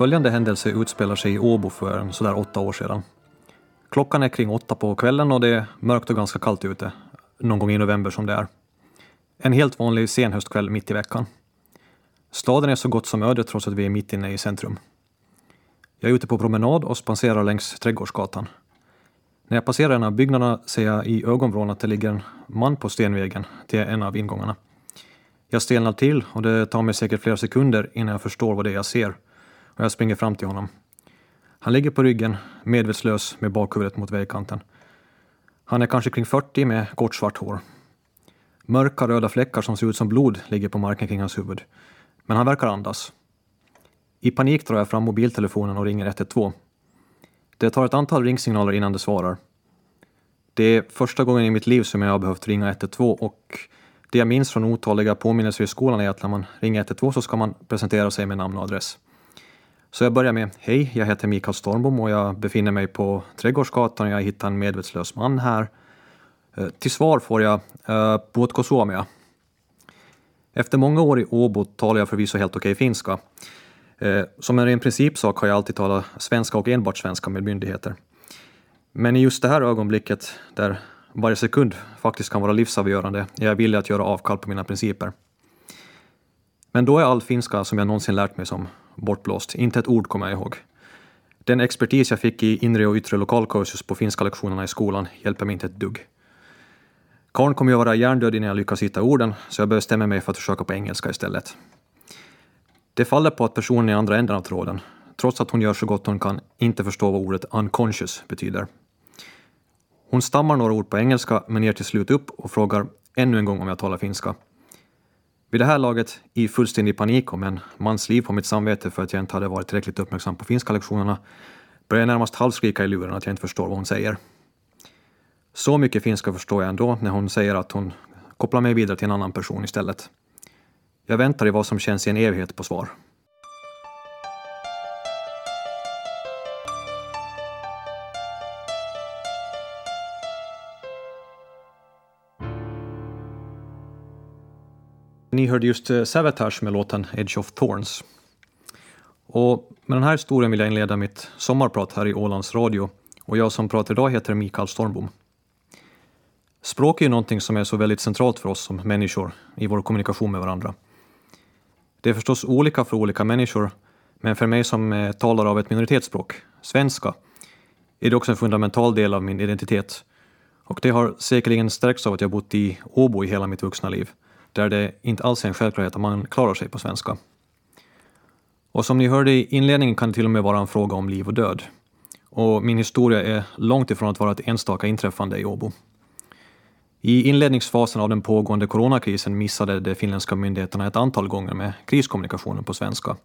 Följande händelse utspelar sig i Åbo för sådär åtta år sedan. Klockan är kring åtta på kvällen och det är mörkt och ganska kallt ute, någon gång i november som det är. En helt vanlig senhöstkväll mitt i veckan. Staden är så gott som öde trots att vi är mitt inne i centrum. Jag är ute på promenad och spanserar längs Trädgårdsgatan. När jag passerar en av byggnaderna ser jag i ögonvrån att det ligger en man på stenvägen till en av ingångarna. Jag stelnar till och det tar mig säkert flera sekunder innan jag förstår vad det är jag ser och jag springer fram till honom. Han ligger på ryggen, medvetslös med bakhuvudet mot vägkanten. Han är kanske kring 40 med kort svart hår. Mörka röda fläckar som ser ut som blod ligger på marken kring hans huvud. Men han verkar andas. I panik drar jag fram mobiltelefonen och ringer 112. Det tar ett antal ringsignaler innan det svarar. Det är första gången i mitt liv som jag har behövt ringa 112 och det jag minns från otaliga påminnelser i skolan är att när man ringer 112 så ska man presentera sig med namn och adress. Så jag börjar med Hej, jag heter Mikael Stormbom och jag befinner mig på Trädgårdsgatan och jag hittar en medvetslös man här. Eh, till svar får jag eh, uh, suomea? Efter många år i Åbo talar jag förvisso helt okej finska. Eh, som en ren principsak har jag alltid talat svenska och enbart svenska med myndigheter. Men i just det här ögonblicket, där varje sekund faktiskt kan vara livsavgörande, är jag villig att göra avkall på mina principer. Men då är all finska som jag någonsin lärt mig som bortblåst. Inte ett ord kommer jag ihåg. Den expertis jag fick i inre och yttre lokalkursus på finska lektionerna i skolan hjälper mig inte ett dugg. Karn kommer ju vara hjärndöd innan jag lyckas hitta orden, så jag bestämmer mig för att försöka på engelska istället. Det faller på att personen i andra änden av tråden, trots att hon gör så gott hon kan, inte förstår vad ordet unconscious betyder. Hon stammar några ord på engelska, men ger till slut upp och frågar ännu en gång om jag talar finska. Vid det här laget, i fullständig panik om en mans liv på mitt samvete för att jag inte hade varit tillräckligt uppmärksam på finska lektionerna, börjar jag närmast halvskrika i luren att jag inte förstår vad hon säger. Så mycket finska förstår jag ändå när hon säger att hon kopplar mig vidare till en annan person istället. Jag väntar i vad som känns i en evighet på svar. Ni hörde just eh, Savatage med låten Edge of Thorns. Och med den här historien vill jag inleda mitt sommarprat här i Ålands Radio och jag som pratar idag heter Mikael Stormbom. Språk är ju någonting som är så väldigt centralt för oss som människor i vår kommunikation med varandra. Det är förstås olika för olika människor, men för mig som eh, talar av ett minoritetsspråk, svenska, är det också en fundamental del av min identitet. Och det har säkerligen stärkts av att jag bott i Åbo i hela mitt vuxna liv där det inte alls är en självklarhet att man klarar sig på svenska. Och som ni hörde i inledningen kan det till och med vara en fråga om liv och död. Och min historia är långt ifrån att vara ett enstaka inträffande i Åbo. I inledningsfasen av den pågående coronakrisen missade de finländska myndigheterna ett antal gånger med kriskommunikationen på svenska.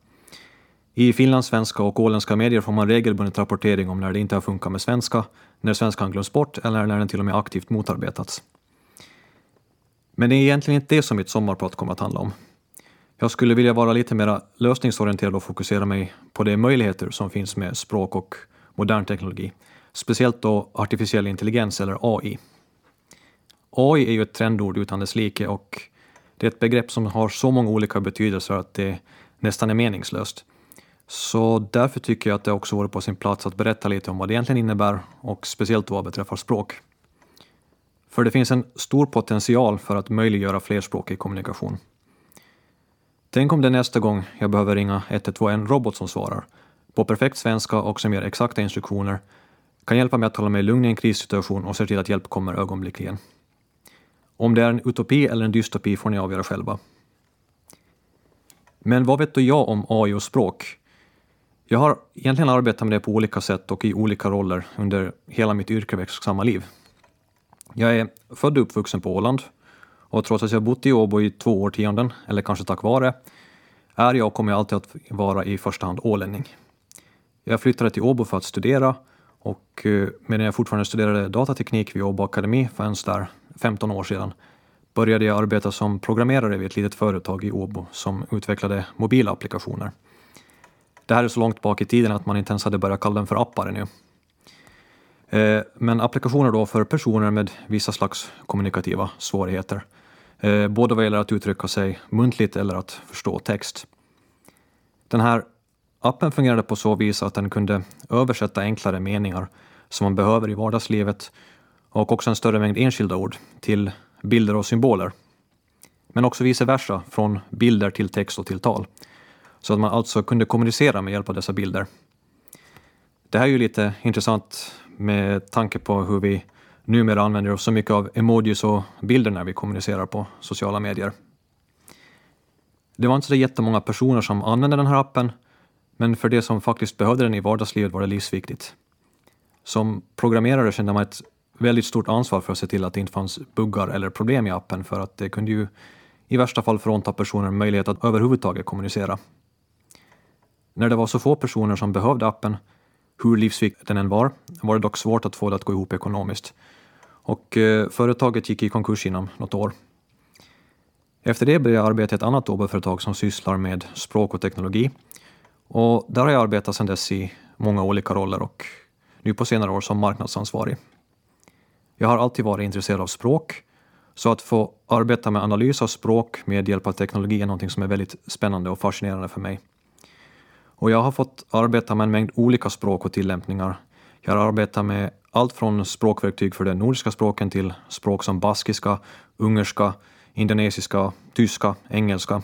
I finlandssvenska och åländska medier får man regelbundet rapportering om när det inte har funkat med svenska, när svenskan glöms bort eller när den till och med aktivt motarbetats. Men det är egentligen inte det som mitt sommarprat kommer att handla om. Jag skulle vilja vara lite mer lösningsorienterad och fokusera mig på de möjligheter som finns med språk och modern teknologi, speciellt då artificiell intelligens eller AI. AI är ju ett trendord utan dess like och det är ett begrepp som har så många olika betydelser att det nästan är meningslöst. Så därför tycker jag att det också vore på sin plats att berätta lite om vad det egentligen innebär och speciellt vad beträffar språk. För det finns en stor potential för att möjliggöra flerspråkig kommunikation. Tänk om det nästa gång jag behöver ringa 112 en robot som svarar, på perfekt svenska och som ger exakta instruktioner, kan hjälpa mig att hålla mig lugn i en krissituation och se till att hjälp kommer ögonblickligen. Om det är en utopi eller en dystopi får ni avgöra själva. Men vad vet då jag om AI och språk? Jag har egentligen arbetat med det på olika sätt och i olika roller under hela mitt yrkesverksamma liv. Jag är född och uppvuxen på Åland och trots att jag bott i Åbo i två årtionden, eller kanske tack vare, är jag och kommer jag alltid att vara i första hand ålänning. Jag flyttade till Åbo för att studera och eh, medan jag fortfarande studerade datateknik vid Åbo Akademi för ens där 15 år sedan började jag arbeta som programmerare vid ett litet företag i Åbo som utvecklade mobila applikationer. Det här är så långt bak i tiden att man inte ens hade börjat kalla dem för appar ännu. Eh, men applikationer då för personer med vissa slags kommunikativa svårigheter. Eh, både vad gäller att uttrycka sig muntligt eller att förstå text. Den här appen fungerade på så vis att den kunde översätta enklare meningar som man behöver i vardagslivet och också en större mängd enskilda ord till bilder och symboler. Men också vice versa, från bilder till text och till tal. Så att man alltså kunde kommunicera med hjälp av dessa bilder. Det här är ju lite intressant med tanke på hur vi numera använder oss så mycket av emojis och bilder när vi kommunicerar på sociala medier. Det var inte så jättemånga personer som använde den här appen, men för de som faktiskt behövde den i vardagslivet var det livsviktigt. Som programmerare kände man ett väldigt stort ansvar för att se till att det inte fanns buggar eller problem i appen, för att det kunde ju i värsta fall frånta personer möjlighet att överhuvudtaget kommunicera. När det var så få personer som behövde appen, hur livsviktig den än var, var det dock svårt att få det att gå ihop ekonomiskt. Och eh, företaget gick i konkurs inom något år. Efter det började jag arbeta i ett annat OB-företag som sysslar med språk och teknologi. Och där har jag arbetat sedan dess i många olika roller och nu på senare år som marknadsansvarig. Jag har alltid varit intresserad av språk, så att få arbeta med analys av språk med hjälp av teknologi är något som är väldigt spännande och fascinerande för mig. Och jag har fått arbeta med en mängd olika språk och tillämpningar. Jag har arbetat med allt från språkverktyg för de nordiska språken till språk som baskiska, ungerska, indonesiska, tyska, engelska.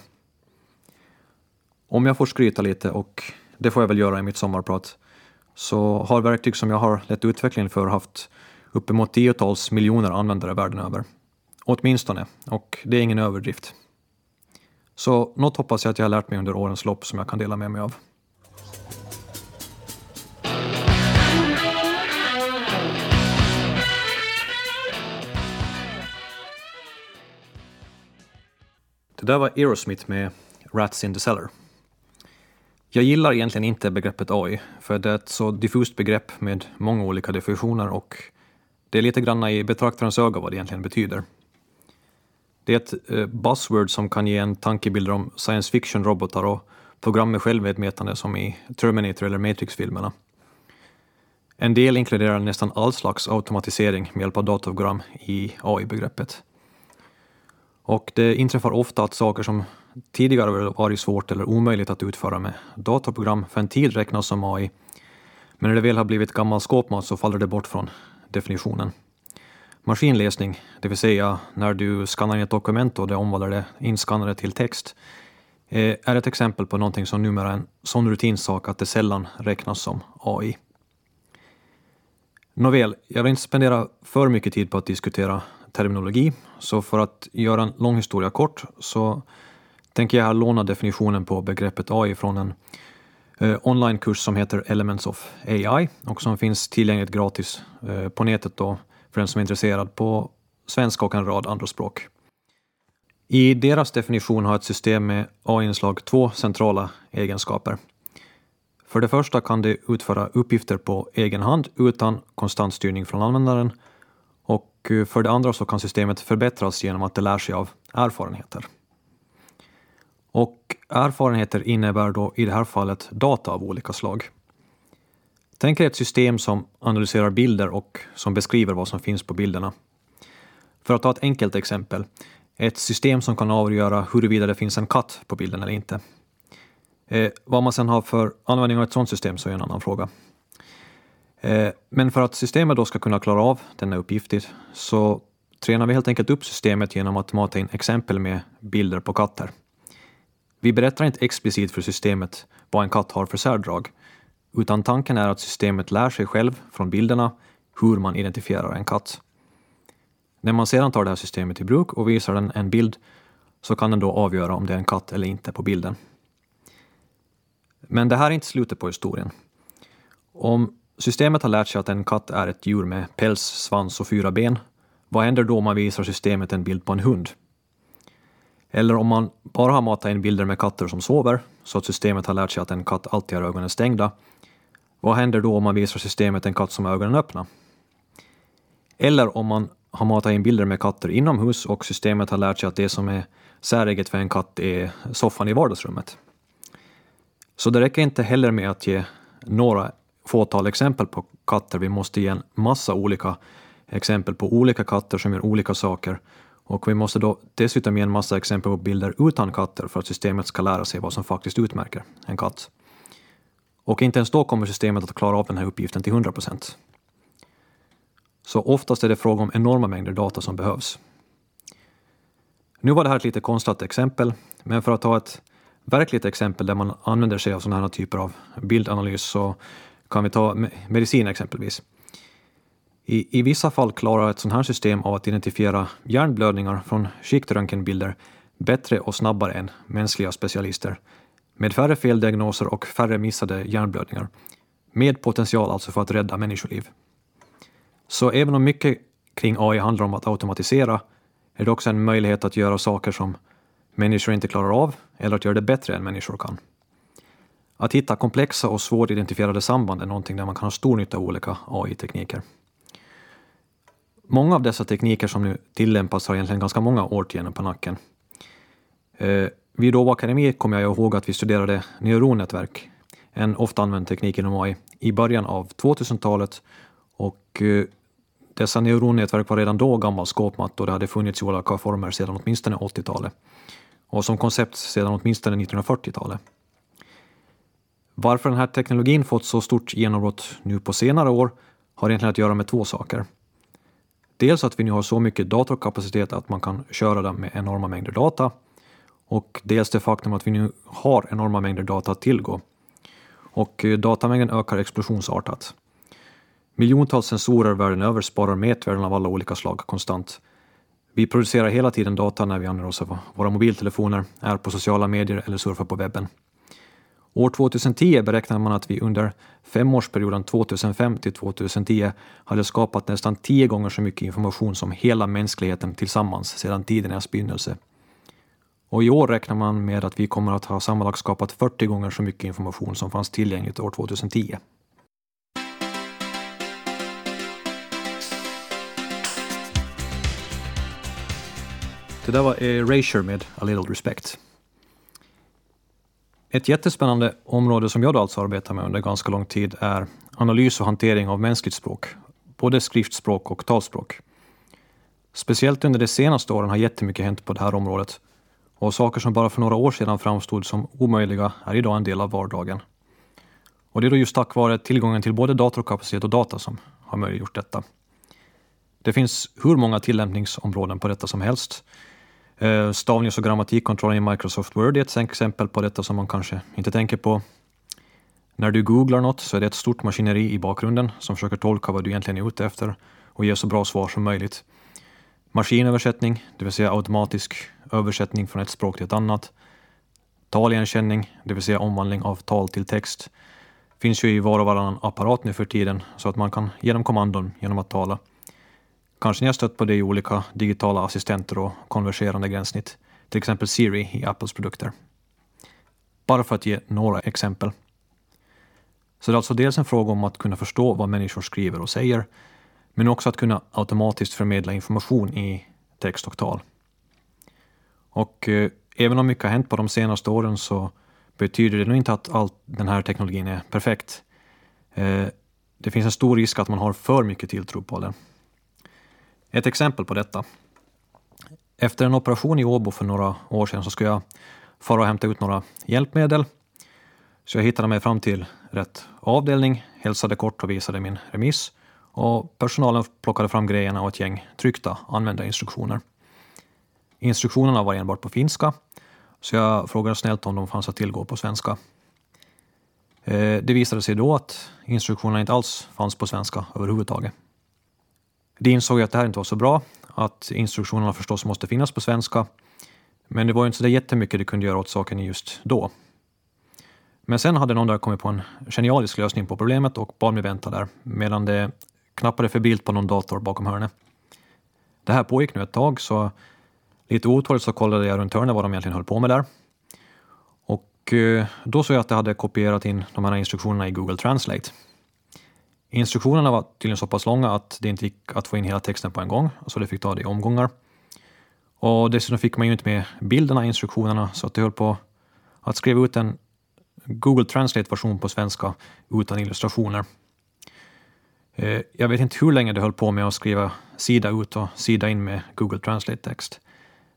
Om jag får skryta lite, och det får jag väl göra i mitt sommarprat, så har verktyg som jag har lett utvecklingen för haft uppemot tiotals miljoner användare världen över. Åtminstone, och det är ingen överdrift. Så något hoppas jag att jag har lärt mig under årens lopp som jag kan dela med mig av. Det där var Aerosmith med Rats in the Cellar. Jag gillar egentligen inte begreppet AI, för det är ett så diffust begrepp med många olika definitioner och det är lite grann i betraktarens öga vad det egentligen betyder. Det är ett eh, buzzword som kan ge en tankebild om science fiction-robotar och program med självmedvetande som i Terminator eller Matrix-filmerna. En del inkluderar nästan all slags automatisering med hjälp av datorprogram i AI-begreppet. Och det inträffar ofta att saker som tidigare varit svårt eller omöjligt att utföra med datorprogram för en tid räknas som AI, men när det väl har blivit gammal skåpmat så faller det bort från definitionen. Maskinläsning, det vill säga när du skannar in ett dokument och det omvandlar det inskannade till text, eh, är ett exempel på någonting som numera är en sån rutinsak att det sällan räknas som AI. Nåväl, jag vill inte spendera för mycket tid på att diskutera terminologi, så för att göra en lång historia kort så tänker jag här låna definitionen på begreppet AI från en eh, onlinekurs som heter Elements of AI och som finns tillgängligt gratis eh, på nätet då för den som är intresserad på svenska och en rad andra språk. I deras definition har ett system med AI-inslag två centrala egenskaper. För det första kan det utföra uppgifter på egen hand utan konstant styrning från användaren Eh, för det andra så kan systemet förbättras genom att det lär sig av erfarenheter. Och erfarenheter innebär då i det här fallet data av olika slag. Tänk er ett system som analyserar bilder och som beskriver vad som finns på bilderna. För att ta ett enkelt exempel, ett system som kan avgöra huruvida det finns en katt på bilden eller inte. Eh, vad man sedan har för användning av ett sådant system så är en annan fråga. Eh, men för att systemet då ska kunna klara av denna uppgift så tränar vi helt enkelt upp systemet genom att mata in exempel med bilder på katter. Vi berättar inte explicit för systemet vad en katt har för särdrag, utan tanken är att systemet lär sig själv från bilderna hur man identifierar en katt. När man sedan tar det här systemet i bruk och visar den en bild så kan den då avgöra om det är en katt eller inte på bilden. Men det här är inte slutet på historien. Om systemet har lärt sig att en katt är ett djur med päls, svans och fyra ben, vad händer då om man visar systemet en bild på en hund? Eller om man bara har matat in bilder med katter som sover, så att systemet har lärt sig att en katt alltid har ögonen stängda, vad händer då om man visar systemet en katt som har ögonen öppna? Eller om man har matat in bilder med katter inomhus och systemet har lärt sig att det som är säreget för en katt är soffan i vardagsrummet. Så det räcker inte heller med att ge några fåtal exempel på katter, vi måste ge en massa olika exempel på olika katter som gör olika saker och vi måste då dessutom ge en massa exempel på bilder utan katter för att systemet ska lära sig vad som faktiskt utmärker en katt. Och inte ens då kommer systemet att klara av den här uppgiften till 100 procent. Så oftast är det fråga om enorma mängder data som behövs. Nu var det här ett lite konstlat exempel, men för att ta ett verkligt exempel där man använder sig av sådana här typer av bildanalys så kan vi ta medicin exempelvis. I, I vissa fall klarar ett sådant här system av att identifiera hjärnblödningar från skiktröntgenbilder bättre och snabbare än mänskliga specialister, med färre feldiagnoser och färre missade hjärnblödningar, med potential alltså för att rädda människoliv. Så även om mycket kring AI handlar om att automatisera är det också en möjlighet att göra saker som människor inte klarar av eller att göra det bättre än människor kan. Att hitta komplexa och svåridentifierade samband är någonting där man kan ha stor nytta av olika AI-tekniker. Många av dessa tekniker som nu tillämpas har egentligen ganska många årtionden på nacken. Eh, vid Åbo Akademi kommer jag ihåg att vi studerade neuronnätverk, en ofta använd teknik inom AI, i början av 2000-talet och eh, dessa neuronnätverk var redan då gammal skåpmat och det hade funnits i olika former sedan åtminstone 80-talet och som koncept sedan åtminstone 1940-talet. Varför den här teknologin fått så stort genombrott nu på senare år har egentligen att göra med två saker. Dels att vi nu har så mycket datorkapacitet att man kan köra den med enorma mängder data och dels det faktum att vi nu har enorma mängder data att tillgå. Och eh, datamängden ökar explosionsartat. Miljontals sensorer världen över sparar mätvärden av alla olika slag konstant. Vi producerar hela tiden data när vi använder oss av våra mobiltelefoner, är på sociala medier eller surfar på webben. År 2010 beräknar man att vi under femårsperioden 2005 till 2010 hade skapat nästan tio gånger så mycket information som hela mänskligheten tillsammans sedan tidernas begynnelse. Och i år räknar man med att vi kommer att ha sammanlagt skapat 40 gånger så mycket information som fanns tillgängligt år 2010. Det där var Erasure med A Little Respect. Ett jättespännande område som jag då alltså arbetar med under ganska lång tid är analys och hantering av mänskligt språk, både skriftspråk och talspråk. Speciellt under de senaste åren har jättemycket hänt på det här området och saker som bara för några år sedan framstod som omöjliga är idag en del av vardagen. Och det är då just tack vare tillgången till både datorkapacitet och data som har möjliggjort detta. Det finns hur många tillämpningsområden på detta som helst Eh, stavnings och grammatikkontrollen i Microsoft Word är ett exempel på detta som man kanske inte tänker på. När du googlar något så är det ett stort maskineri i bakgrunden som försöker tolka vad du egentligen är ute efter och ge så bra svar som möjligt. Maskinöversättning, det vill säga automatisk översättning från ett språk till ett annat. Taligenkänning, det vill säga omvandling av tal till text, finns ju i var och varannan apparat nu för tiden så att man kan ge dem kommandon genom att tala. Kanske ni har stött på det i olika digitala assistenter och konverserande gränssnitt, till exempel Siri i Apples produkter. Bara för att ge några exempel. Så det är alltså dels en fråga om att kunna förstå vad människor skriver och säger, men också att kunna automatiskt förmedla information i text och tal. Och eh, även om mycket har hänt på de senaste åren så betyder det nog inte att all den här teknologin är perfekt. Eh, det finns en stor risk att man har för mycket tilltro på den. Ett exempel på detta. Efter en operation i Åbo för några år sedan så skulle jag fara och hämta ut några hjälpmedel. Så jag hittade mig fram till rätt avdelning, hälsade kort och visade min remiss och personalen plockade fram grejerna och ett gäng tryckta användarinstruktioner. Instruktionerna var enbart på finska, så jag frågade snällt om de fanns att tillgå på svenska. Eh, det visade sig då att instruktionerna inte alls fanns på svenska överhuvudtaget. De insåg att det här inte var så bra, att instruktionerna förstås måste finnas på svenska, men det var ju inte så jättemycket de kunde göra åt saken just då. Men sen hade någon där kommit på en genialisk lösning på problemet och bad mig vänta där, medan det knappade för bild på någon dator bakom hörnet. Det här pågick nu ett tag, så lite otåligt så kollade jag runt hörnet vad de egentligen höll på med där. Och eh, då såg jag att de hade kopierat in de här instruktionerna i Google Translate. Instruktionerna var tydligen så pass långa att det inte gick att få in hela texten på en gång, så det fick ta det i omgångar. Och dessutom fick man ju inte med bilderna i instruktionerna, så att det höll på att skriva ut en Google Translate-version på svenska utan illustrationer. Eh, jag vet inte hur länge det höll på med att skriva sida ut och sida in med Google Translate-text.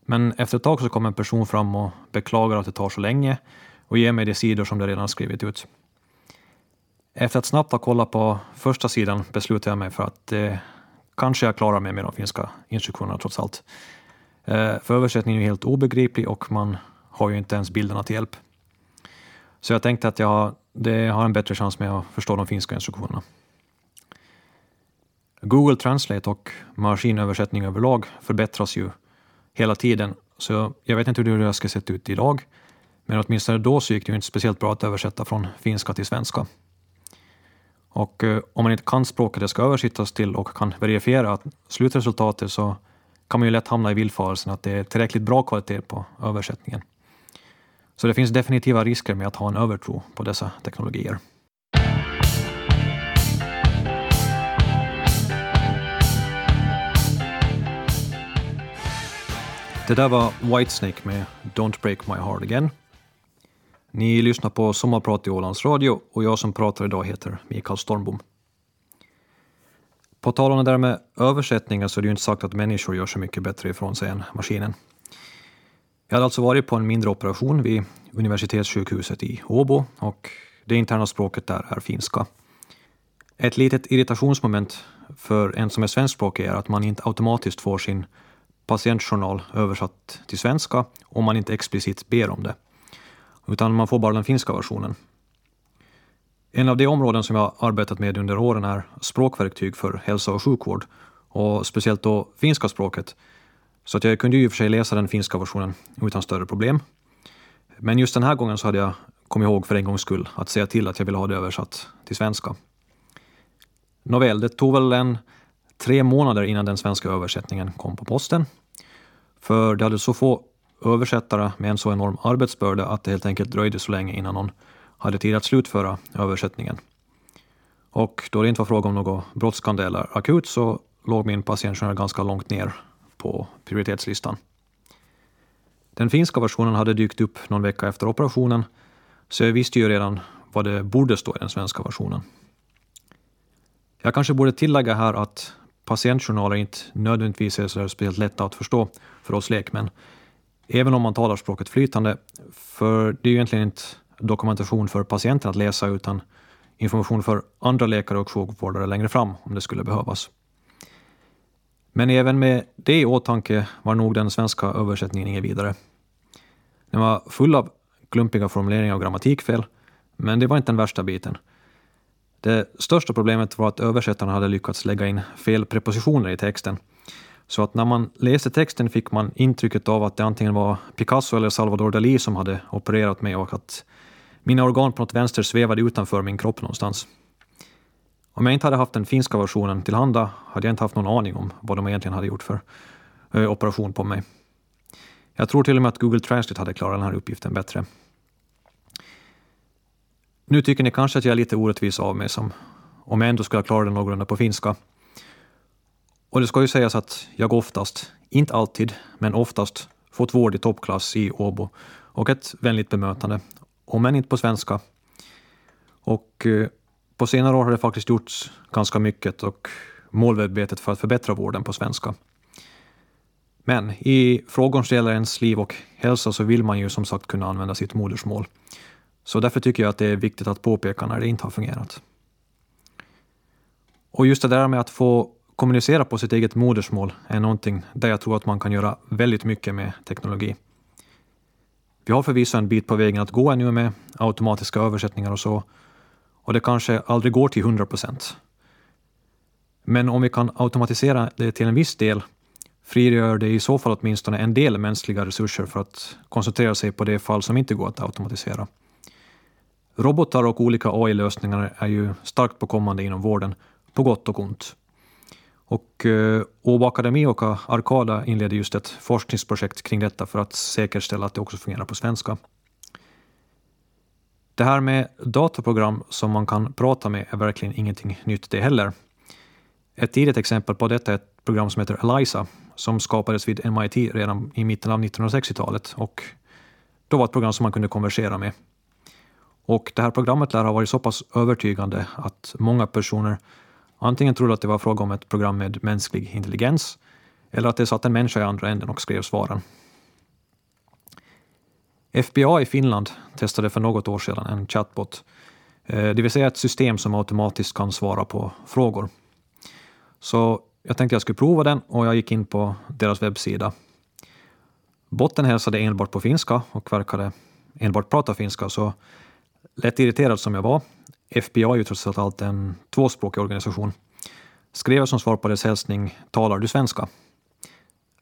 Men efter ett tag så kom en person fram och beklagade att det tar så länge och ger mig de sidor som det redan skrivit ut. Efter att snabbt ha kollat på första sidan beslutade jag mig för att eh, kanske jag klarar mig med de finska instruktionerna trots allt. Eh, för översättningen är helt obegriplig och man har ju inte ens bilderna till hjälp. Så jag tänkte att jag har, det har en bättre chans med att förstå de finska instruktionerna. Google Translate och maskinöversättning överlag förbättras ju hela tiden, så jag vet inte hur det ska sett ut idag, men åtminstone då så gick det ju inte speciellt bra att översätta från finska till svenska. Och eh, om man inte kan språket det ska översättas till och kan verifiera slutresultatet så kan man ju lätt hamna i villfarelsen att det är tillräckligt bra kvalitet på översättningen. Så det finns definitiva risker med att ha en övertro på dessa teknologier. Det där var Whitesnake med Don't Break My Heart Again. Ni lyssnar på Sommarprat i Ålands Radio och jag som pratar idag heter Mikael Stormbom. På tal om det där med översättningar så är det ju inte sagt att människor gör så mycket bättre ifrån sig än maskinen. Jag hade alltså varit på en mindre operation vid universitetssjukhuset i Åbo och det interna språket där är finska. Ett litet irritationsmoment för en som är svenskspråkig är att man inte automatiskt får sin patientjournal översatt till svenska om man inte explicit ber om det, utan man får bara den finska versionen. En av de områden som jag arbetat med under åren är språkverktyg för hälsa och sjukvård, och speciellt då finska språket, så att jag kunde ju i och för sig läsa den finska versionen utan större problem. Men just den här gången så hade jag kommit ihåg för en gångs skull att säga till att jag ville ha det översatt till svenska. Nåväl, det tog väl en tre månader innan den svenska översättningen kom på posten. För det hade så få översättare med en så enorm arbetsbörda att det helt enkelt dröjde så länge innan någon hade tid att slutföra översättningen. Och då det inte var fråga om något brådskande eller akut så låg min patientjournal ganska långt ner på prioritetslistan. Den finska versionen hade dykt upp någon vecka efter operationen, så jag visste ju redan vad det borde stå i den svenska versionen. Jag kanske borde tillägga här att patientjournaler inte nödvändigtvis är så speciellt lätta att förstå för oss lekmän, även om man talar språket flytande, för det är ju egentligen inte dokumentation för patienten att läsa, utan information för andra läkare och sjukvårdare längre fram om det skulle behövas. Men även med det i åtanke var nog den svenska översättningen inget vidare. Den var full av klumpiga formuleringar och grammatikfel, men det var inte den värsta biten. Det största problemet var att översättaren hade lyckats lägga in fel prepositioner i texten. Så att när man läste texten fick man intrycket av att det antingen var Picasso eller Salvador Dalí som hade opererat mig och att mina organ på något vänster svävade utanför min kropp någonstans. Om jag inte hade haft den finska versionen tillhanda hade jag inte haft någon aning om vad de egentligen hade gjort för eh, operation på mig. Jag tror till och med att Google Translate hade klarat den här uppgiften bättre. Nu tycker ni kanske att jag är lite orättvis av mig som om jag ändå skulle klara det någorlunda på finska. Och det ska ju sägas att jag oftast, inte alltid, men oftast fått vård i toppklass i Åbo och ett vänligt bemötande, om än inte på svenska. Och eh, på senare år har det faktiskt gjorts ganska mycket och målmedvetet för att förbättra vården på svenska. Men i frågor som gäller ens liv och hälsa så vill man ju som sagt kunna använda sitt modersmål. Så därför tycker jag att det är viktigt att påpeka när det inte har fungerat. Och just det där med att få kommunicera på sitt eget modersmål är någonting där jag tror att man kan göra väldigt mycket med teknologi. Vi har förvisso en bit på vägen att gå ännu med automatiska översättningar och så, och det kanske aldrig går till 100 procent. Men om vi kan automatisera det till en viss del frigör det i så fall åtminstone en del mänskliga resurser för att koncentrera sig på de fall som inte går att automatisera. Robotar och olika AI-lösningar är ju starkt påkommande inom vården, på gott och ont. Och eh, Åbo Akademi och Arkada inledde just ett forskningsprojekt kring detta för att säkerställa att det också fungerar på svenska. Det här med datorprogram som man kan prata med är verkligen ingenting nytt det heller. Ett tidigt exempel på detta är ett program som heter Eliza som skapades vid MIT redan i mitten av 1960-talet och då var ett program som man kunde konversera med. Och det här programmet lär ha varit så pass övertygande att många personer antingen trodde att det var fråga om ett program med mänsklig intelligens eller att det satt en människa i andra änden och skrev svaren. FBA i Finland testade för något år sedan en chatbot eh, Det vill säga ett system som automatiskt kan svara på frågor. Så jag tänkte jag skulle prova den och jag gick in på deras webbsida. Botten hälsade enbart på finska och verkade enbart prata finska, så lätt irriterad som jag var, FBI är ju trots allt en tvåspråkig organisation, skrev jag som svar på dess hälsning ”Talar du svenska?”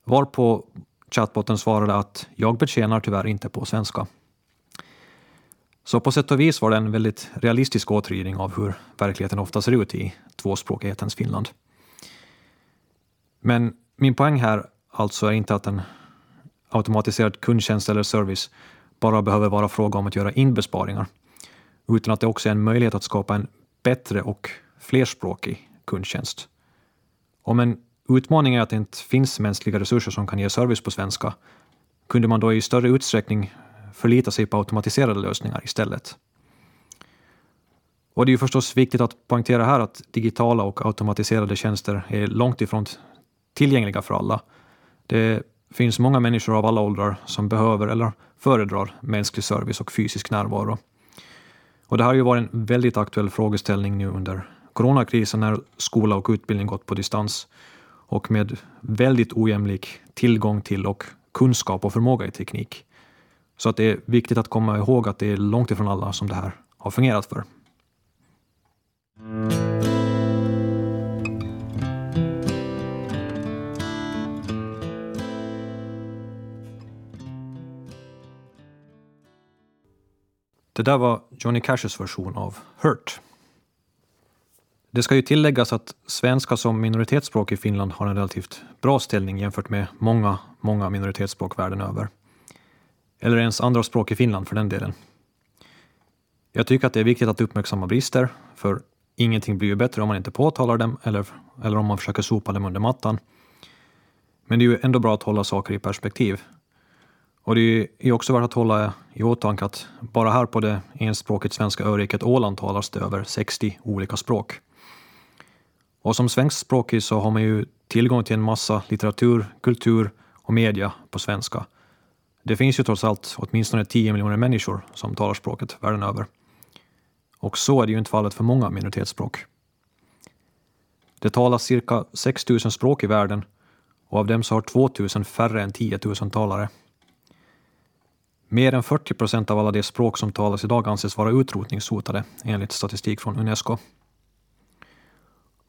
Varpå chatbotten svarade att jag betjänar tyvärr inte på svenska. Så på sätt och vis var det en väldigt realistisk återgivning av hur verkligheten ofta ser ut i tvåspråkighetens Finland. Men min poäng här alltså är inte att en automatiserad kundtjänst eller service bara behöver vara fråga om att göra inbesparingar, utan att det också är en möjlighet att skapa en bättre och flerspråkig kundtjänst. Om en utmaning är att det inte finns mänskliga resurser som kan ge service på svenska, kunde man då i större utsträckning förlita sig på automatiserade lösningar istället. Och det är ju förstås viktigt att poängtera här att digitala och automatiserade tjänster är långt ifrån tillgängliga för alla. Det finns många människor av alla åldrar som behöver eller föredrar mänsklig service och fysisk närvaro. Och det här har ju varit en väldigt aktuell frågeställning nu under coronakrisen när skola och utbildning gått på distans och med väldigt ojämlik tillgång till och kunskap och förmåga i teknik. Så att det är viktigt att komma ihåg att det är långt ifrån alla som det här har fungerat för. Det där var Johnny Cashs version av Hurt. Det ska ju tilläggas att svenska som minoritetsspråk i Finland har en relativt bra ställning jämfört med många, många minoritetsspråk världen över. Eller ens andra språk i Finland för den delen. Jag tycker att det är viktigt att uppmärksamma brister, för ingenting blir ju bättre om man inte påtalar dem eller, eller om man försöker sopa dem under mattan. Men det är ju ändå bra att hålla saker i perspektiv. Och det är också värt att hålla i åtanke att bara här på det enspråkigt svenska öriket Åland talas det över 60 olika språk. Och som svenskspråkig så har man ju tillgång till en massa litteratur, kultur och media på svenska. Det finns ju trots allt åtminstone 10 miljoner människor som talar språket världen över. Och så är det ju inte fallet för många minoritetsspråk. Det talas cirka 6 000 språk i världen och av dem så har 2 000 färre än 10 000 talare. Mer än 40 procent av alla de språk som talas idag anses vara utrotningshotade enligt statistik från Unesco.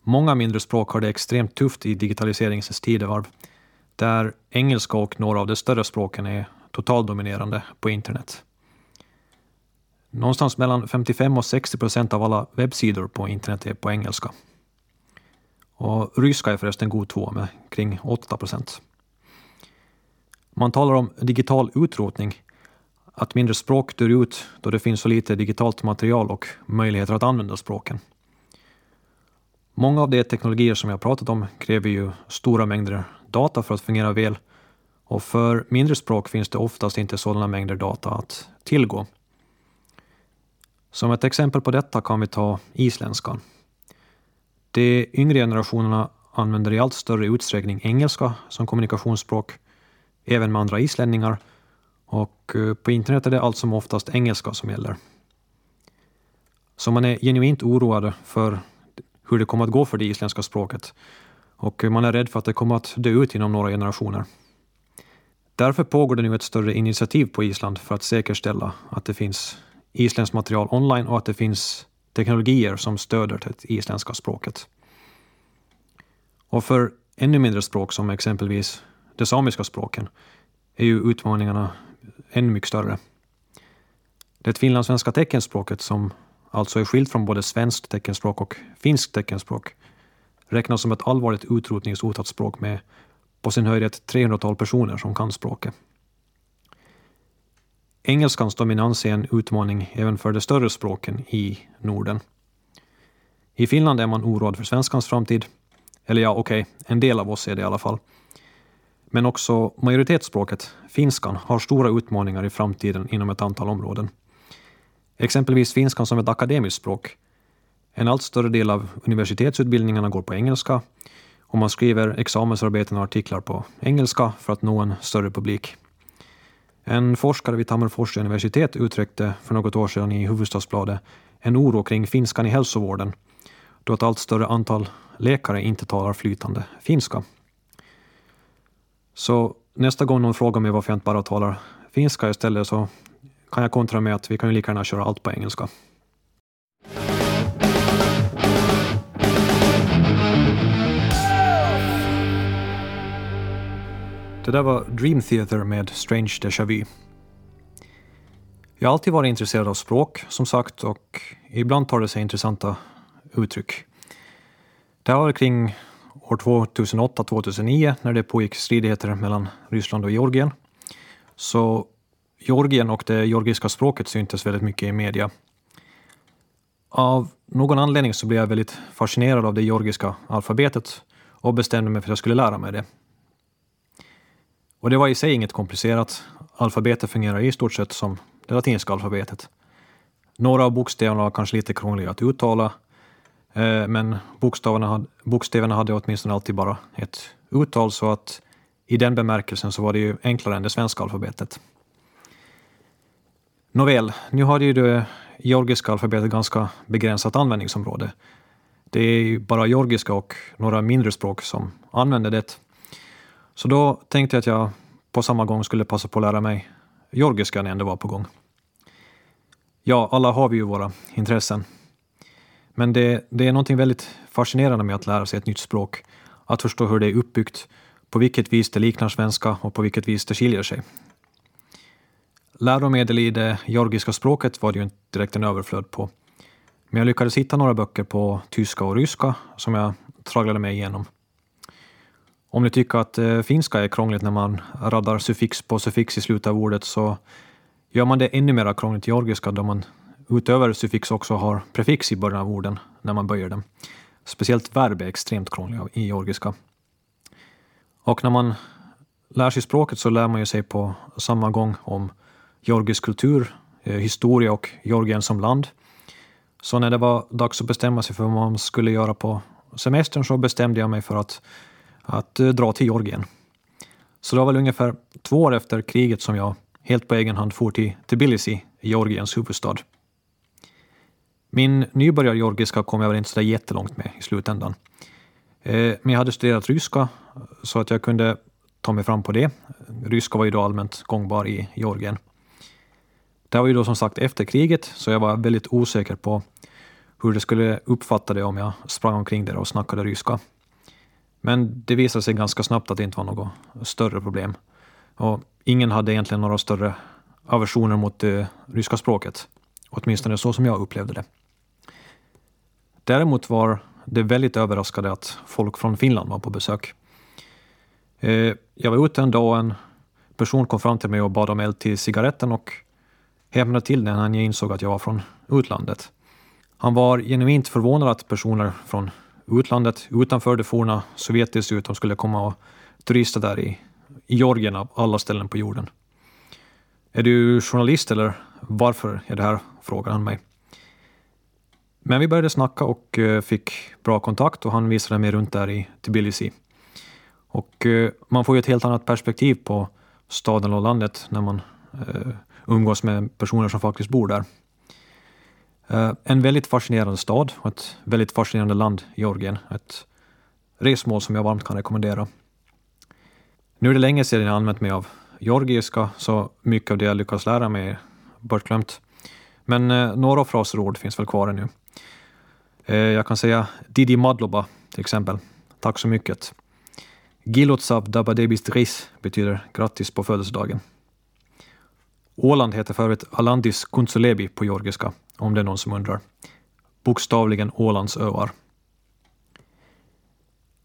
Många mindre språk har det extremt tufft i digitaliseringens tidevarv, där engelska och några av de större språken är totaldominerande på internet. Någonstans mellan 55 och 60 procent av alla webbsidor på internet är på engelska. Och ryska är förresten god två med kring 8 procent. Man talar om digital utrotning att mindre språk dör ut då det finns så lite digitalt material och möjligheter att använda språken. Många av de teknologier som jag pratat om kräver ju stora mängder data för att fungera väl och för mindre språk finns det oftast inte sådana mängder data att tillgå. Som ett exempel på detta kan vi ta isländskan. De yngre generationerna använder i allt större utsträckning engelska som kommunikationsspråk, även med andra islänningar, och eh, på internet är det allt som oftast engelska som gäller. Så man är genuint oroad för hur det kommer att gå för det isländska språket och man är rädd för att det kommer att dö ut inom några generationer. Därför pågår det nu ett större initiativ på Island för att säkerställa att det finns isländskt material online och att det finns teknologier som stöder det isländska språket. Och för ännu mindre språk som exempelvis de samiska språken är ju utmaningarna ännu mycket större. Det finlandssvenska teckenspråket, som alltså är skilt från både svenskt teckenspråk och finskt teckenspråk, räknas som ett allvarligt utrotningshotat språk med på sin höjd ett 300-tal personer som kan språket. Engelskans dominans är en utmaning även för de större språken i Norden. I Finland är man oroad för svenskans framtid. Eller ja, okej, okay, en del av oss är det i alla fall. Men också majoritetsspråket, finskan, har stora utmaningar i framtiden inom ett antal områden. Exempelvis finskan som ett akademiskt språk. En allt större del av universitetsutbildningarna går på engelska och man skriver examensarbeten och artiklar på engelska för att nå en större publik. En forskare vid Tammerfors universitet uttryckte för något år sedan i Hufvudstadsbladet en oro kring finskan i hälsovården då ett allt större antal läkare inte talar flytande finska. Så nästa gång någon frågar mig varför jag inte bara talar finska istället så kan jag kontra med att vi kan ju lika gärna köra allt på engelska. Det där var Dream Theater med Strange Déjà Vu. Jag har alltid varit intresserad av språk, som sagt, och ibland tar det sig intressanta uttryck. Det här var kring år 2008-2009 när det pågick stridigheter mellan Ryssland och Georgien. Så Georgien och det georgiska språket syntes väldigt mycket i media. Av någon anledning så blev jag väldigt fascinerad av det georgiska alfabetet och bestämde mig för att jag skulle lära mig det. Och det var i sig inget komplicerat. Alfabetet fungerar i stort sett som det latinska alfabetet. Några av bokstäverna var kanske lite krångliga att uttala, Eh, men bokstäverna, bokstäverna hade åtminstone alltid bara ett uttal, så att i den bemärkelsen så var det ju enklare än det svenska alfabetet. Nåväl, nu har ju det georgiska alfabetet ganska begränsat användningsområde. Det är ju bara georgiska och några mindre språk som använder det. Så då tänkte jag att jag på samma gång skulle passa på att lära mig georgiska när jag ändå var på gång. Ja, alla har vi ju våra intressen. Men det, det är någonting väldigt fascinerande med att lära sig ett nytt språk. Att förstå hur det är uppbyggt, på vilket vis det liknar svenska och på vilket vis det skiljer sig. Läromedel i det georgiska språket var det ju inte direkt en överflöd på. Men jag lyckades hitta några böcker på tyska och ryska som jag tragglade mig igenom. Om ni tycker att eh, finska är krångligt när man raddar suffix på suffix i slutet av ordet så gör man det ännu mer krångligt i georgiska då man utöver suffix också har prefix i början av orden när man böjer dem. Speciellt verb är extremt krångliga i georgiska. Och när man lär sig språket så lär man ju sig på samma gång om georgisk kultur, eh, historia och Georgien som land. Så när det var dags att bestämma sig för vad man skulle göra på semestern så bestämde jag mig för att att eh, dra till Georgien. Så det var väl ungefär två år efter kriget som jag helt på egen hand for till Tbilisi, Georgiens huvudstad. Min nybörjar-georgiska kom jag väl inte så jättelångt med i slutändan. Eh, men jag hade studerat ryska så att jag kunde ta mig fram på det. Ryska var ju då allmänt gångbar i Georgien. Det var ju då som sagt efter kriget, så jag var väldigt osäker på hur det skulle uppfatta det om jag sprang omkring där och snackade ryska. Men det visade sig ganska snabbt att det inte var något större problem. Och ingen hade egentligen några större aversioner mot det ryska språket. Åtminstone så som jag upplevde det. Däremot var det väldigt överraskande att folk från Finland var på besök. Eh, jag var ute en dag och en person kom fram till mig och bad om eld till cigaretten och hämnade till den när jag insåg att jag var från utlandet. Han var genuint förvånad att personer från utlandet utanför det forna Sovjet dessutom skulle komma och turista där i, i Georgien av alla ställen på jorden. Är du journalist eller varför är det här? frågar han mig. Men vi började snacka och eh, fick bra kontakt och han visade mig runt där i Tbilisi. Och eh, man får ju ett helt annat perspektiv på staden och landet när man eh, umgås med personer som faktiskt bor där. En väldigt fascinerande stad och ett väldigt fascinerande land, Georgien. Ett resmål som jag varmt kan rekommendera. Nu är det länge sedan jag använt mig av georgiska, så mycket av det jag lyckats lära mig är bortglömt. Men några frasråd finns väl kvar ännu. Eh, jag kan säga Didi Madloba till exempel. Tack så mycket. Gilotsav Dabadebis Dris betyder grattis på födelsedagen. Åland heter för övrigt Alandis Kuntsulebi på georgiska om det är någon som undrar. Bokstavligen Ålands öar.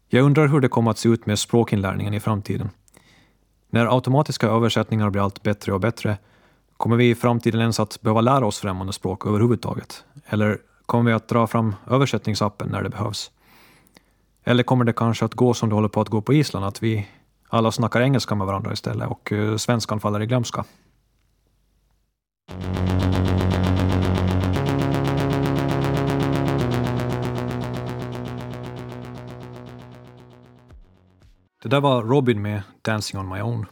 Jag undrar hur det kommer att se ut med språkinlärningen i framtiden. När automatiska översättningar blir allt bättre och bättre, kommer vi i framtiden ens att behöva lära oss främmande språk överhuvudtaget? Eller kommer vi att dra fram översättningsappen när det behövs? Eller kommer det kanske att gå som det håller på att gå på Island, att vi alla snackar engelska med varandra istället och eh, svenskan faller i glömska? Det där var Robin med Dancing on my own.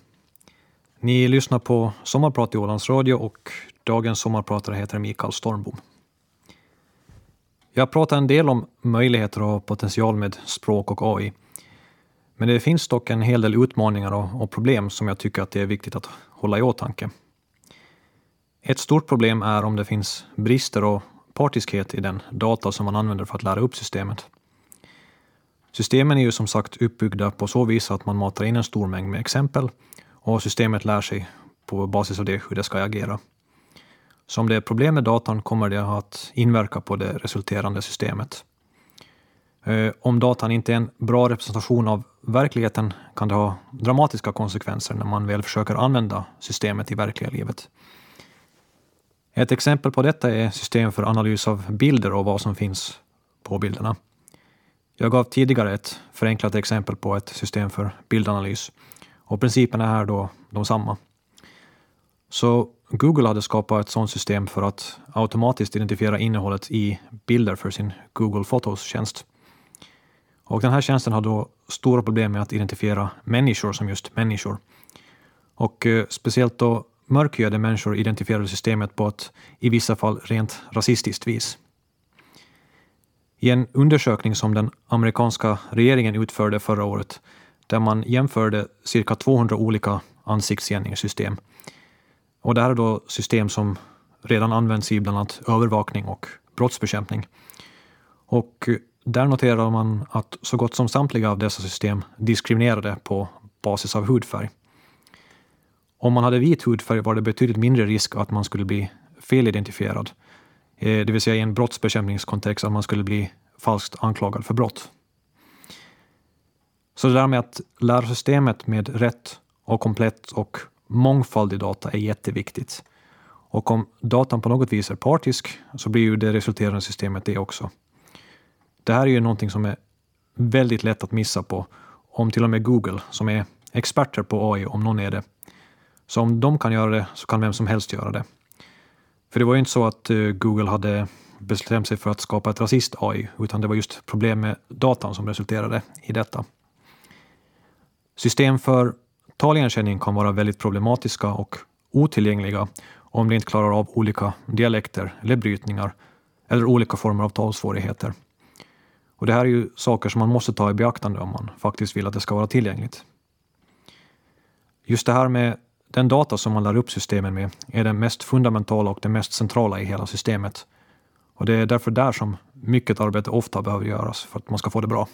Ni lyssnar på Sommarprat i Ålands Radio och dagens sommarpratare heter Mikael Stormbom. Jag pratar en del om möjligheter och potential med språk och AI. Men det finns dock en hel del utmaningar och, problem som jag tycker att det är viktigt att hålla i åtanke. Ett stort problem är om det finns brister och partiskhet i den data som man använder för att lära upp systemet. Systemen är ju som sagt uppbyggda på så vis att man matar in en stor mängd med exempel och systemet lär sig på basis av det hur det ska agera. Så om det är problem med datan kommer det att inverka på det resulterande systemet. Eh, om datan inte är en bra representation av verkligheten kan det ha dramatiska konsekvenser när man väl försöker använda systemet i verkliga livet. Ett exempel på detta är system för analys av bilder och vad som finns på bilderna. Jag gav tidigare ett förenklat exempel på ett system för bildanalys och principerna är här då de samma. Så Google hade skapat ett sådant system för att automatiskt identifiera innehållet i bilder för sin Google Photos-tjänst. Och den här tjänsten har då stora problem med att identifiera människor som just människor. Och eh, speciellt då mörkhyade människor identifierade systemet på ett i vissa fall rent rasistiskt vis. I en undersökning som den amerikanska regeringen utförde förra året, där man jämförde cirka 200 olika ansiktsigenkänningssystem. Och det här är då system som redan används i bland annat övervakning och brottsbekämpning. Och eh, där noterar man att så gott som samtliga av dessa system diskriminerade på basis av hudfärg. Om man hade vit hudfärg var det betydligt mindre risk att man skulle bli felidentifierad, eh, det vill säga i en brottsbekämpningskontext att man skulle bli falskt anklagad för brott. Så det där med att lära systemet med rätt och komplett och mångfald i data är jätteviktigt. Och om datan på något vis är partisk så blir ju det resulterande systemet det också. Det här är ju någonting som är väldigt lätt att missa på om till och med Google, som är experter på AI, om någon är det. Så om de kan göra det så kan vem som helst göra det. För det var ju inte så att eh, Google hade bestämt sig för att skapa ett rasist-AI, utan det var just problem med datan som resulterade i detta. System för taligenkänning kan vara väldigt problematiska och otillgängliga om de inte klarar av olika dialekter eller brytningar eller olika former av talsvårigheter. Och det här är ju saker som man måste ta i beaktande om man faktiskt vill att det ska vara tillgängligt. Just det här med den data som man lär upp systemen med är den mest fundamentala och det mest centrala i hela systemet. Och det är därför där som mycket arbete ofta behöver göras för att man ska få det bra.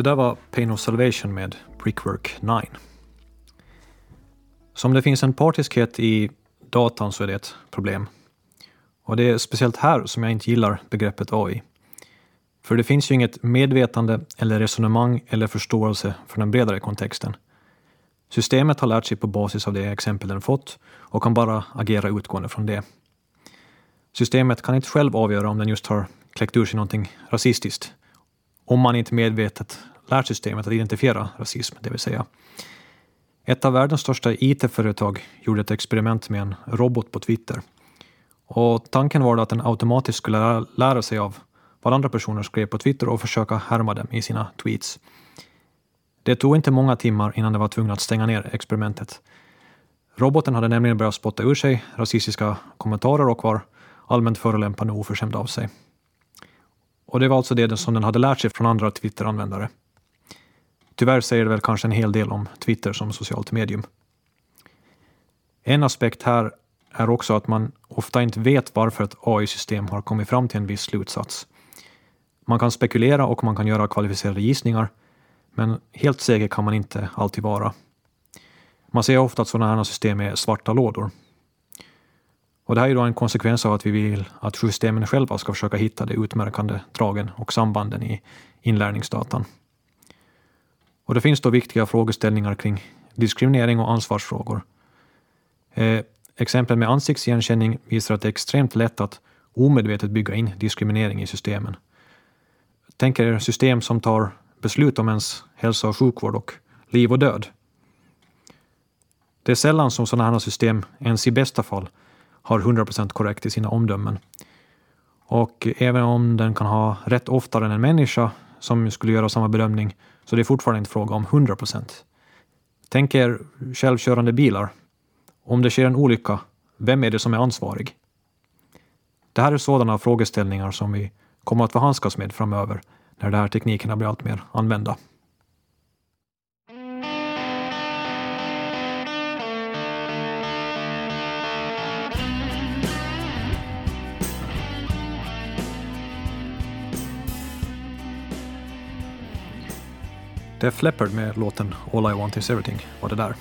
Det där var Pain of Salvation med Brickwork 9. Så om det finns en partiskhet i datan så är det ett problem. Och det är speciellt här som jag inte gillar begreppet AI. För det finns ju inget medvetande eller resonemang eller förståelse för den bredare kontexten. Systemet har lärt sig på basis av det exempel den fått och kan bara agera utgående från det. Systemet kan inte själv avgöra om den just har kläckt ur sig någonting rasistiskt om man inte medvetet lärt systemet att identifiera rasism, det vill säga. Ett av världens största IT-företag gjorde ett experiment med en robot på Twitter. Och tanken var att den automatiskt skulle lära sig av vad andra personer skrev på Twitter och försöka härma dem i sina tweets. Det tog inte många timmar innan det var tvungen att stänga ner experimentet. Roboten hade nämligen börjat spotta ur sig rasistiska kommentarer och var allmänt förolämpande och oförskämd av sig. Och det var alltså det som den hade lärt sig från andra Twitter-användare. Tyvärr säger det väl kanske en hel del om Twitter som socialt medium. En aspekt här är också att man ofta inte vet varför ett AI-system har kommit fram till en viss slutsats. Man kan spekulera och man kan göra kvalificerade gissningar, men helt säker kan man inte alltid vara. Man ser ofta att sådana här system är svarta lådor. Och det här är då en konsekvens av att vi vill att systemen själva ska försöka hitta de utmärkande dragen och sambanden i inlärningsdatan. Och det finns då viktiga frågeställningar kring diskriminering och ansvarsfrågor. Eh, exempel med ansiktsigenkänning visar att det är extremt lätt att omedvetet bygga in diskriminering i systemen. Tänk er system som tar beslut om ens hälsa och sjukvård och liv och död. Det är sällan som sådana här system, ens i bästa fall, har 100% korrekt i sina omdömen. Och även om den kan ha rätt oftare än en människa som skulle göra samma bedömning, så det är fortfarande inte fråga om 100 procent. Tänk er självkörande bilar. Om det sker en olycka, vem är det som är ansvarig? Det här är sådana frågeställningar som vi kommer att få handskas med framöver när de här teknikerna blir allt mer använda. Def Leppard med låten All I Want Is Everything var det där.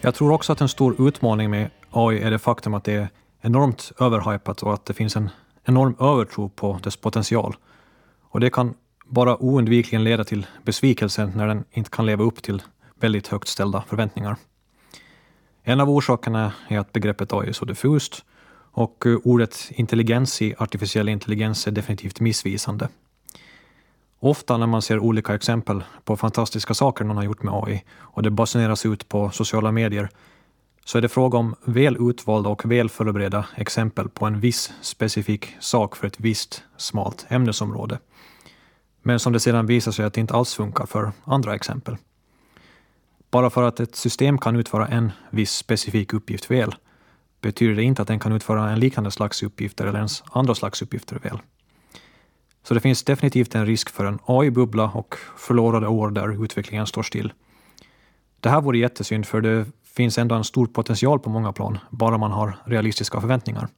Jag tror också att en stor utmaning med AI är det faktum att det är enormt överhypat och att det finns en enorm övertro på dess potential. Och det kan bara oundvikligen leda till besvikelse när den inte kan leva upp till väldigt högt ställda förväntningar. En av orsakerna är att begreppet AI är så diffust och eh, ordet intelligens i artificiell intelligens är definitivt missvisande. Ofta när man ser olika exempel på fantastiska saker någon har gjort med AI och det basuneras ut på sociala medier så är det fråga om väl utvalda och väl förberedda exempel på en viss specifik sak för ett visst smalt ämnesområde. Men som det sedan visar sig att det inte alls funkar för andra exempel. Bara för att ett system kan utföra en viss specifik uppgift väl betyder det inte att den kan utföra en liknande slags uppgifter eller ens andra slags uppgifter väl. Så det finns definitivt en risk för en AI-bubbla och förlorade år där utvecklingen står still. Det här vore jättesynd för det finns ändå en stor potential på många plan, bara man har realistiska förväntningar.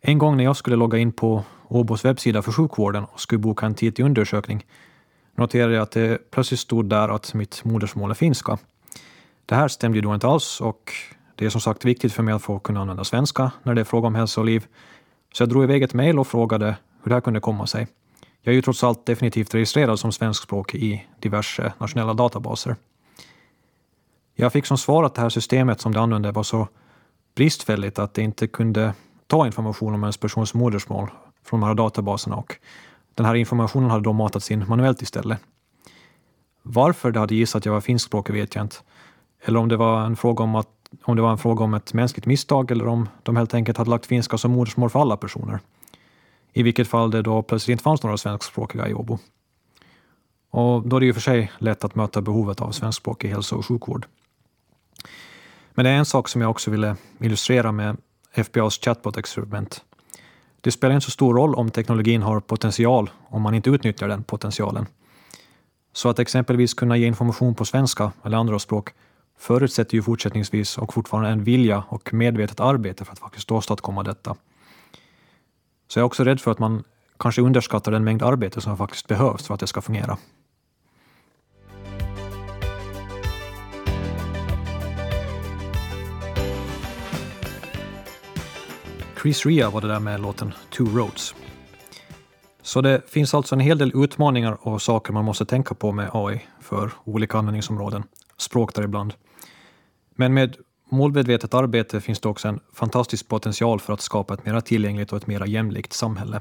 En gång när jag skulle logga in på Åbos webbsida för sjukvården och skulle boka en tid till undersökning noterade jag att det plötsligt stod där att mitt modersmål är finska. Det här stämde ju då inte alls och det är som sagt viktigt för mig att få kunna använda svenska när det är fråga om hälsa och liv. Så jag drog iväg ett mejl och frågade hur det här kunde komma sig. Jag är ju trots allt definitivt registrerad som svenskspråkig i diverse nationella databaser. Jag fick som svar att det här systemet som det använde var så bristfälligt att det inte kunde ta information om ens persons modersmål från de här databaserna och den här informationen hade då matats in manuellt istället. Varför det hade gissat att jag var finskspråkig vet jag inte. Eller om det var en fråga om att om det var en fråga om ett mänskligt misstag eller om de helt enkelt hade lagt finska som modersmål för alla personer. I vilket fall det då plötsligt inte fanns några svenskspråkiga i Åbo. Och då är det ju för sig lätt att möta behovet av svenskspråkig hälso och sjukvård. Men det är en sak som jag också ville illustrera med FBAs chatbot-experiment. Det spelar inte så stor roll om teknologin har potential om man inte utnyttjar den potentialen. Så att exempelvis kunna ge information på svenska eller andra språk förutsätter ju fortsättningsvis och fortfarande en vilja och medvetet arbete för att faktiskt åstadkomma detta. Så jag är också rädd för att man kanske underskattar den mängd arbete som faktiskt behövs för att det ska fungera. Chris Ria var det där med låten Two Roads. Så det finns alltså en hel del utmaningar och saker man måste tänka på med AI för olika användningsområden, språk däribland. Men med målmedvetet arbete finns det också en fantastisk potential för att skapa ett mer tillgängligt och ett mer jämlikt samhälle.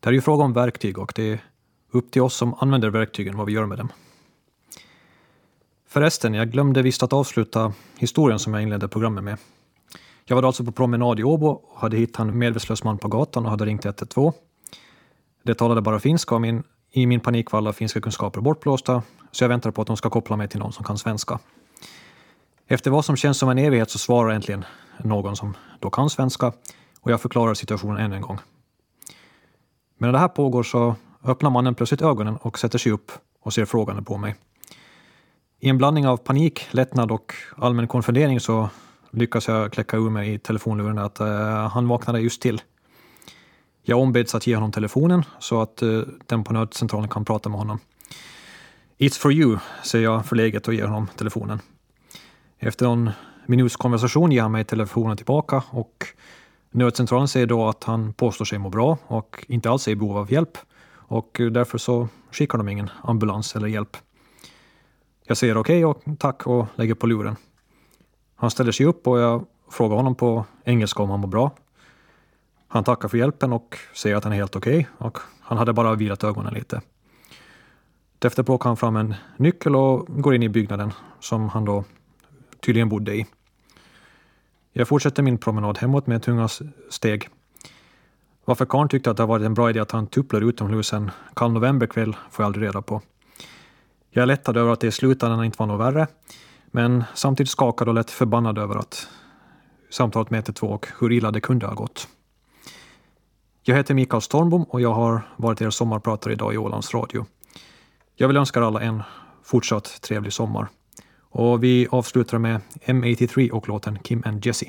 Det är ju fråga om verktyg och det är upp till oss som använder verktygen vad vi gör med dem. Förresten, jag glömde visst att avsluta historien som jag inledde programmet med. Jag var alltså på promenad i Åbo och hade hittat en medvetslös man på gatan och hade ringt 112. Det talade bara finska och min, i min panik var alla finska kunskaper bortblåsta, så jag väntade på att de ska koppla mig till någon som kan svenska. Efter vad som känns som en evighet så svarar äntligen någon som då kan svenska och jag förklarar situationen än en gång. Medan det här pågår så öppnar mannen plötsligt ögonen och sätter sig upp och ser frågande på mig. I en blandning av panik, lättnad och allmän konfundering så lyckas jag kläcka ur mig i telefonluren att uh, han vaknade just till. Jag ombeds att ge honom telefonen så att uh, den på nödcentralen kan prata med honom. It's for you, säger jag förläget och ger honom telefonen. Efter en minuts konversation ger han mig telefonen tillbaka och nödcentralen säger då att han påstår sig må bra och inte alls är i behov av hjälp och därför så skickar de ingen ambulans eller hjälp. Jag säger okej okay och tack och lägger på luren. Han ställer sig upp och jag frågar honom på engelska om han mår bra. Han tackar för hjälpen och säger att han är helt okej okay och han hade bara vilat ögonen lite. Därefter plockar han fram en nyckel och går in i byggnaden som han då tydligen bodde i. Jag fortsätter min promenad hemåt med tunga steg. Varför karln tyckte att det varit en bra idé att han tupplar utomhus en kall novemberkväll får jag aldrig reda på. Jag är lättad över att det i slutändan inte var något värre, men samtidigt skakad och lätt förbannad över att samtalet med 112 och hur illa det kunde ha gått. Jag heter Mikael Stormbom och jag har varit er sommarpratare idag i Ålands Radio. Jag vill önska er alla en fortsatt trevlig sommar. Och vi avslutar med M83 och låten Kim and Jesse.